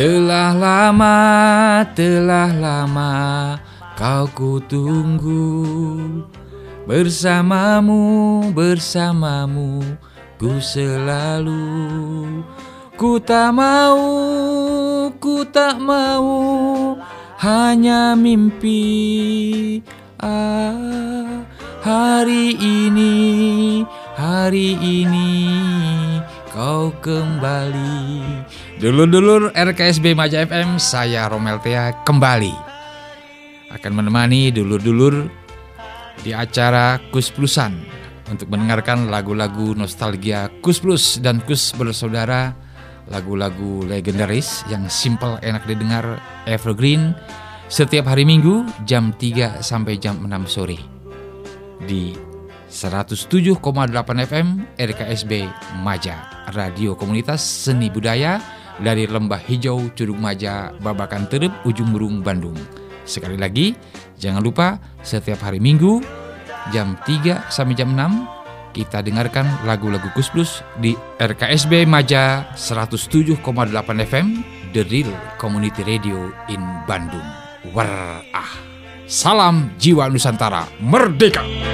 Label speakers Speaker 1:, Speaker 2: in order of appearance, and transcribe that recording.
Speaker 1: Telah lama, telah lama kau ku tunggu Bersamamu, bersamamu ku selalu. Ku tak mau, ku tak mau Hanya mimpi. Ah, hari ini, hari ini kau kembali. Dulur-dulur RKSB Maja FM, saya Romel Tea kembali akan menemani dulur-dulur di acara Kus Plusan untuk mendengarkan lagu-lagu nostalgia Kus Plus dan Kus bersaudara, lagu-lagu legendaris yang simple enak didengar, evergreen setiap hari Minggu jam 3 sampai jam 6 sore di 107,8 FM RKSB Maja, radio komunitas seni budaya dari Lembah Hijau Curug Maja, Babakan Terep, Ujung Berung, Bandung. Sekali lagi, jangan lupa setiap hari Minggu jam 3 sampai jam 6 kita dengarkan lagu-lagu Kus Plus di RKSB Maja 107,8 FM The Real Community Radio in Bandung. Warah. Salam jiwa Nusantara merdeka.